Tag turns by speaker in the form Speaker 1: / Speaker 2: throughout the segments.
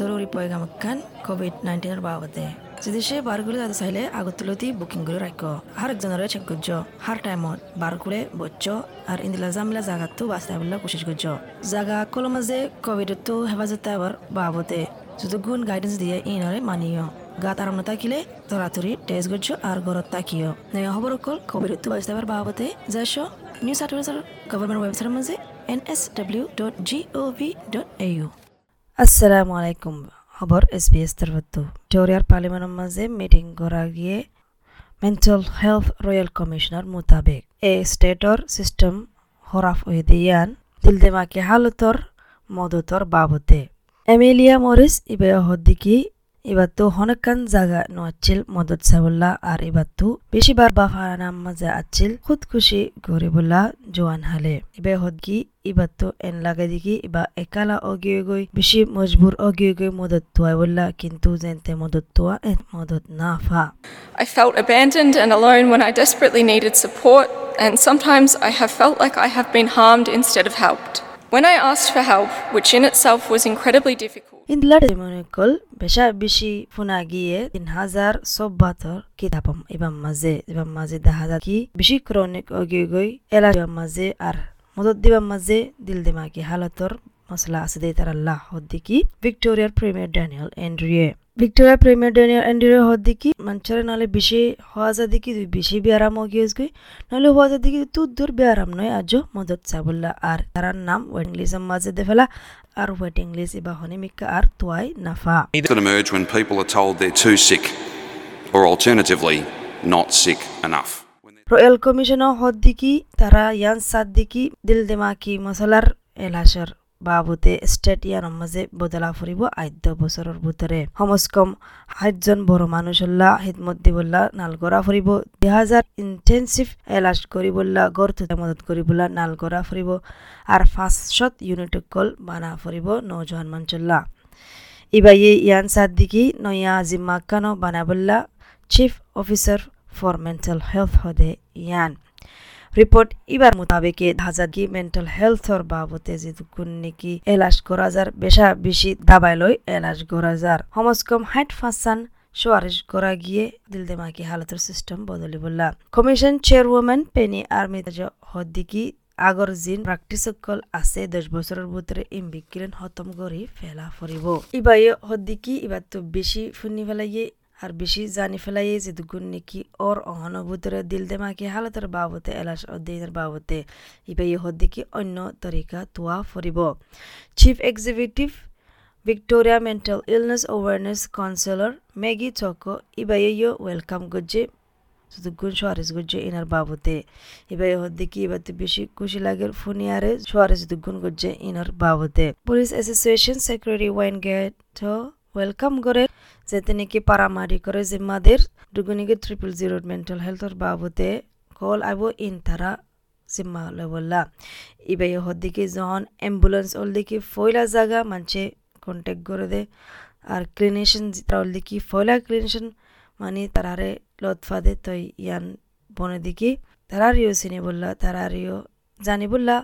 Speaker 1: জরুরি পয়গাম খান কোভিড নাইন্টিনের বাবদে যদি সে বারগুলো যাতে চাইলে আগতুলতি বুকিং করে রাখ আর একজনের চেক করছ হার টাইমত বার করে বচ্চ আর ইন্দিলা জামিলা জাগাতো বাস্তা বলে কোশিশ করছ জাগা কল মাঝে কোভিড তো হেফাজত আবার বাবদে যদি গুণ গাইডেন্স দিয়ে ইনরে মানিও। গাত আরাম থাকিলে তরাতরি টেস্ট করছ আর ঘরত তাকিও নয়া খবর অকল কোভিড তো বাস্তা আবার বাবদে যাইছ নিউ সাউথ ওয়েলসের গভর্নমেন্ট ওয়েবসাইটের মাঝে N S W dot G O V dot A U আসসালামু আলাইকুম। খবর এস বি এস তরফতো ভিক্টোরিয়ার পার্লিমেন্টের মাঝে মিটিং করা গিয়ে মেন্টাল হেলথ রয়্যাল কমিশনার মোতাবেক এ স্টেটর সিস্টেম হরাফ হয়ে দিয়ান দিলদেমাকে হালতর, মদতর বাবতে। ಇವತ್ತು ಹೊನಕನ್ ಜಾಗ ನು ಅಚ್ಚಿಲ್ ಮೊದತ್ ಸವುಲ್ಲ ಆರ್ ಇವತ್ತು ಬಿಶಿ ಬಾರ್ಬಾ ಹಾನ ಮಜ ಅಚ್ಚಿಲ್ ಖುದ್ ಖುಷಿ ಗೋರಿಬುಲ್ಲ ಜುವಾನ್ ಹಲೆ ಇಬೆ ಹೊದ್ಗಿ ಇವತ್ತು ಏನ್ ಲಗದಿಗಿ ಇಬ ಎಕಾಲ ಒಗಿಯುಗೊಯ್ ಬಿಶಿ ಮಜ್ಬೂರ್ ಒಗಿಯುಗೊಯ್ ಮೊದತ್ ತುವಲ್ಲ ಕಿಂತು ಜೆಂತೆ ಮೊದತ್ ತುವ ಎನ್ ಮೊದತ್ ನಾಫಾ
Speaker 2: I felt abandoned and alone when I desperately needed support and sometimes I have felt like I have been harmed instead of helped. When I asked for help, which in itself was incredibly difficult
Speaker 1: ইন্দলা ডেমনিকল বেশা বেশি ফোনা গিয়ে তিন হাজার সব্বাতর কিতাবম ইবাম মাঝে ইবাম মাঝে দেখা যায় কি বেশি ক্রনিক অগিয়ে গই এলা মাঝে আর মদত দিবাম মাঝে দিল দিমাগি হালতর মশলা আছে দে তার আল্লাহ। হদ্দিকি ভিক্টোরিয়ার premier Daniel Andrews. Victoria premier Daniel Andrews হদ্দিকি মঞ্চরে নালে বেশি হওয়া যা দেখি তুই বেশি বেয়ারাম গিয়েছ গই। নাহলে হওয়া যা দেখি তুই দূর বেয়ারাম নয় আজ মদত চাবুল্লা আর তার নাম ওয়েটিং মাঝে দে ফেলা আর ওয়েটিং লিস্ট ইবা হনিমিকা আর তোয়াই নাফা।
Speaker 3: That emerge when people are told they're too sick, or alternatively, not sick enough.
Speaker 1: Royal commissioner হদ্দিকি তারা ইয়ান সাদ সাদ্দিকি দিল দেমাকি মশলার এলাসর। বাবুতে স্টেট ইয়ানৰ মাঝে বদলা ফুৰিব আদ্য বছৰৰ ভিতৰে কমস কম সাতজন বড় মানুহল্লা হিদমত দিবল্লা নালগৰা ফুৰিব। দুহাজাৰ ইন্টেনচিভ এলাজ কৰিবল্লা গড় মদত কৰিবল্লা নালগৰা ফুৰিব। আৰু ফাৰ্ষ্টত ইউনিট কল বানা ফুৰিব নজৱান মানচল্লা ইবাইয়ে ইয়ান সাদ্দিকি নয়া জিম্মাকানো বানাবল্লা chief officer for mental health হদে ইয়ান। রিপোর্ট ইবার মোতাবেকে হাজারকি মেন্টাল হেলথর বাবতে যেটুকুন নেকি এলাজ করা যার বেশা বেশি দাবাই লই এলাজ করা যার কমস কম হাইট ফাঁসান সোয়ারিশ করা গিয়ে দিল দেমাকি হালতের সিস্টেম বদলি বললা। কমিশন চেয়ারওম্যান পেনি আর্মি হদ্দিকি আগৰ জিন প্ৰেক্টিচ অকল আছে দহ বছৰৰ ভিতৰে ইম বিকিলেন খতম কৰি ফেলা ফুৰিব ইবাই হদ্দিকি শুনি পেলাইয়ে বেশি জানি ফেলাইয়ে যে দুগুণ নাকি ওর অহনুভূতরে দিল দেমাকি হালতের বাবতে এলাস অধ্যয়নের বাবতে ইবাই হদ্দিকি অন্য তরিকা তোয়া ফুরিব chief executive Victoria mental illness awareness councillor Maggie Toko ইবাইও welcome গজ্জে দুগুণ সোয়ারেজ গজ্জে ইনার বাবতে ইবাই হদ্দিকি এবার বেশি খুশি লাগে ফুনিয়ারে সোয়ারেজ দুগুণ গজ্জে inner বাবতে police association secretary Wayne Gatt welcome করে যেতে নাকি পারামারি করে জিম্মাদের দুগুনিকে ট্রিপল জিরো মেন্টাল হেলথর বাবতে কল আইব ইন তারা জিম্মা লবল্লা ইবাই হদ্দিকে যখন অ্যাম্বুলেন্স ওল দিকে ফয়লা জায়গা মানছে কন্ট্যাক্ট করে দে। আর ক্লিনিশন ওল দিকে ফয়লা ক্লিনিশন মানে তারারে লতফা দে তই ইয়ান বনে দিকে। তারারিও চিনি বললা, তারারিও জানি বললা।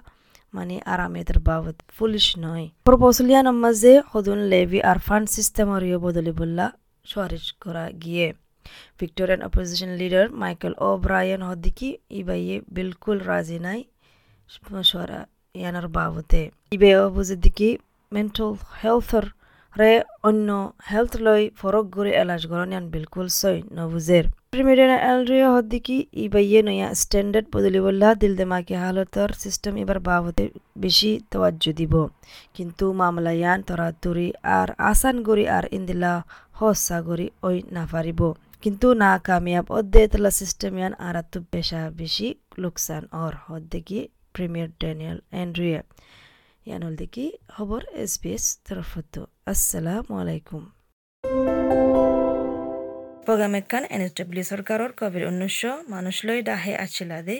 Speaker 1: মানে আরামেদের বাবদ পুলিশ নয়। প্রপোজলিয়া নামাজে সদুন লেভি আর ফান্ড বদলি বললা সুয়ারিশ করা গিয়ে। Victorian opposition leader Michael O'Brien হদ্দিকি ইবাইয়ে বিলকুল রাজি নাই সরা ইয়ানার বাবতে ইবে বুঝে দিকি মেন্টাল হেলথর রে অন্য হেলথ লই ফরক করে এলাজ গরনিয়ান বিলকুল সই নবুজের। হদ্দিকি ইবাইয়ে নয়া স্ট্যান্ডার্ড বদলি বললা দিল দেমাকি হালতর সিস্টেম এবার বাবতে বেশি তওয়াজ্জু দিব কিন্তু মামলা ইয়ান তরাতুরি আর আসান গরি আর ইন্দিলা হসা গরি ওই না পারিব কিন্তু না কামিয়াব অদ্দে তলা সিস্টেম ইয়ান আর তো পেশা বেশি লোকসান অর হদ্দিকি প্রিমিয়ার ড্যানিয়েল এন্ড্রিয়া ইয়ানুল দিকি খবর এস বি এস তরফতো আসসালামু আলাইকুম এস ডব্লিউ সরকারর কোভিড উনিশশো মানুষ লই ডাহে আছিলাদে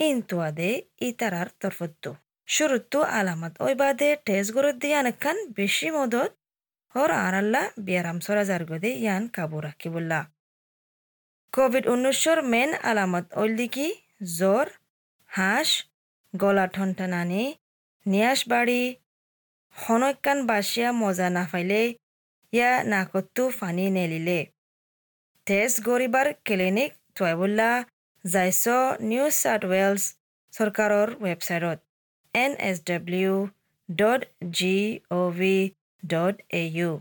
Speaker 1: ইনতুয়াদে ইতারার তরফতো শুরুত্তু আলামত। ওই বাদে টেস গরত দিয়ে আনেকান বেশি মদত হর আর আল্লাহ বিয়ারাম সরা গদে ইয়ান কাবু রাখিবুল্লা কোভিড উনিশশোর মেন আলামত ওইল দিকি জ্বর হাঁস, গলা ঠনটানানি নিয়াস বাড়ি, হনকান বাসিয়া মজা না পাইলে ইয়া নাকতো ফানি নেলিলে। টেষ্ট গৰিবাৰ ক্লিনিক থুৱাইবোলা যাইছ নিউ চাউথ ৱেলছ চৰকাৰৰ ৱেবছাইটত N S W dot G O' V dot A U